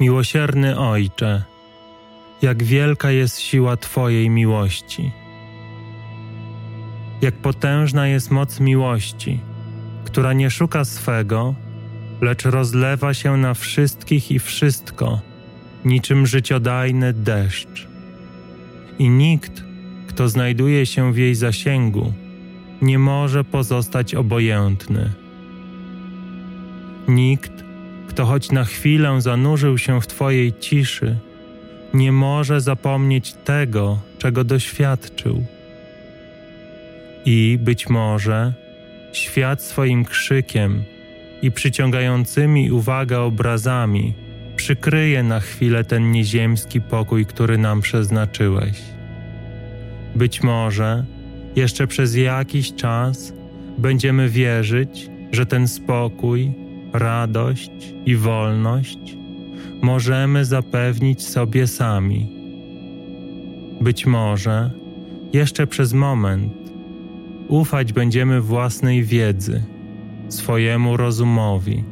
Miłosierny Ojcze, jak wielka jest siła Twojej miłości. Jak potężna jest moc miłości, która nie szuka swego, lecz rozlewa się na wszystkich i wszystko, niczym życiodajny deszcz. I nikt, kto znajduje się w jej zasięgu, nie może pozostać obojętny. Nikt, kto choć na chwilę zanurzył się w Twojej ciszy, nie może zapomnieć tego, czego doświadczył. I być może świat swoim krzykiem i przyciągającymi uwagę obrazami przykryje na chwilę ten nieziemski pokój, który nam przeznaczyłeś. Być może jeszcze przez jakiś czas będziemy wierzyć, że ten spokój, radość i wolność możemy zapewnić sobie sami. Być może jeszcze przez moment ufać będziemy własnej wiedzy, swojemu rozumowi,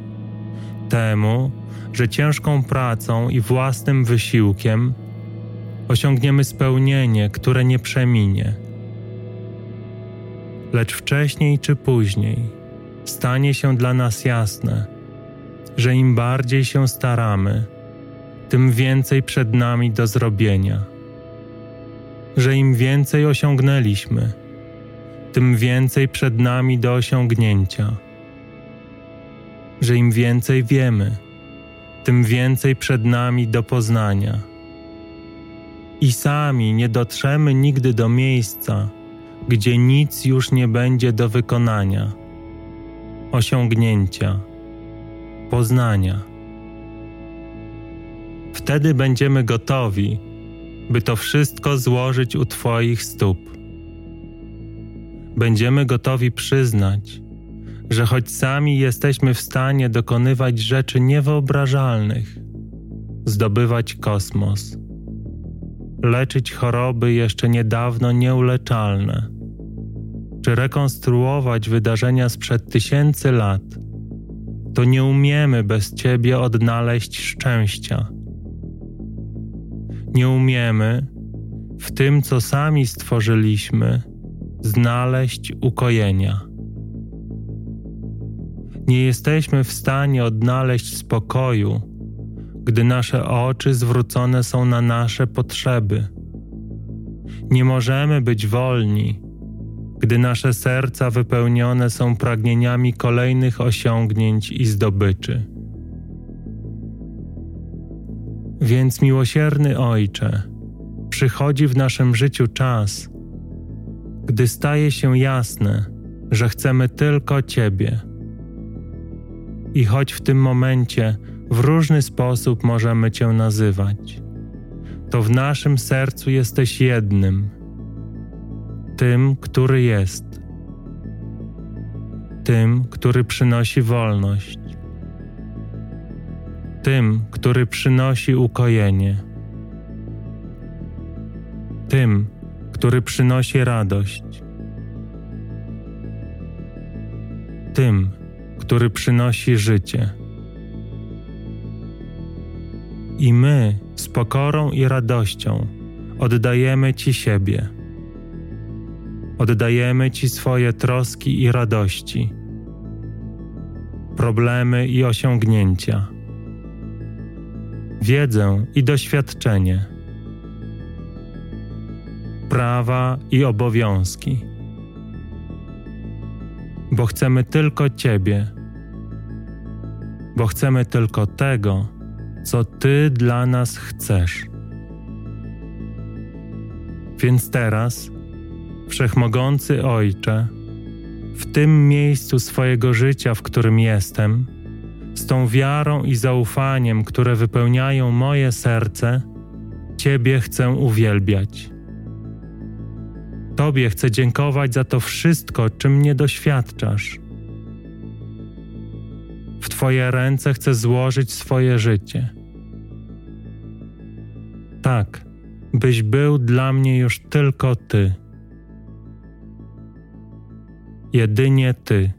temu, że ciężką pracą i własnym wysiłkiem osiągniemy spełnienie, które nie przeminie. Lecz wcześniej czy później stanie się dla nas jasne, że im bardziej się staramy, tym więcej przed nami do zrobienia. Że im więcej osiągnęliśmy, tym więcej przed nami do osiągnięcia. Że im więcej wiemy, tym więcej przed nami do poznania. I sami nie dotrzemy nigdy do miejsca, gdzie nic już nie będzie do wykonania, osiągnięcia, poznania. Wtedy będziemy gotowi, by to wszystko złożyć u Twoich stóp. Będziemy gotowi przyznać, że choć sami jesteśmy w stanie dokonywać rzeczy niewyobrażalnych, zdobywać kosmos, leczyć choroby jeszcze niedawno nieuleczalne, czy rekonstruować wydarzenia sprzed tysięcy lat, to nie umiemy bez Ciebie odnaleźć szczęścia. Nie umiemy w tym, co sami stworzyliśmy, znaleźć ukojenia nie jesteśmy w stanie odnaleźć spokoju, gdy nasze oczy zwrócone są na nasze potrzeby. Nie możemy być wolni, gdy nasze serca wypełnione są pragnieniami kolejnych osiągnięć i zdobyczy. Więc miłosierny Ojcze, przychodzi w naszym życiu czas, gdy staje się jasne, że chcemy tylko Ciebie i choć w tym momencie w różny sposób możemy Cię nazywać, to w naszym sercu jesteś jednym, tym, który jest, tym, który przynosi wolność, tym, który przynosi ukojenie, tym, który przynosi radość, tym, który przynosi życie. I my z pokorą i radością oddajemy Ci siebie. Oddajemy Ci swoje troski i radości, problemy i osiągnięcia, wiedzę i doświadczenie, prawa i obowiązki bo chcemy tylko Ciebie, bo chcemy tylko tego, co Ty dla nas chcesz. Więc teraz, Wszechmogący Ojcze, w tym miejscu swojego życia, w którym jestem, z tą wiarą i zaufaniem, które wypełniają moje serce, Ciebie chcę uwielbiać. Tobie chcę dziękować za to wszystko, czym mnie doświadczasz. W Twoje ręce chcę złożyć swoje życie. Tak, byś był dla mnie już tylko Ty. Jedynie Ty.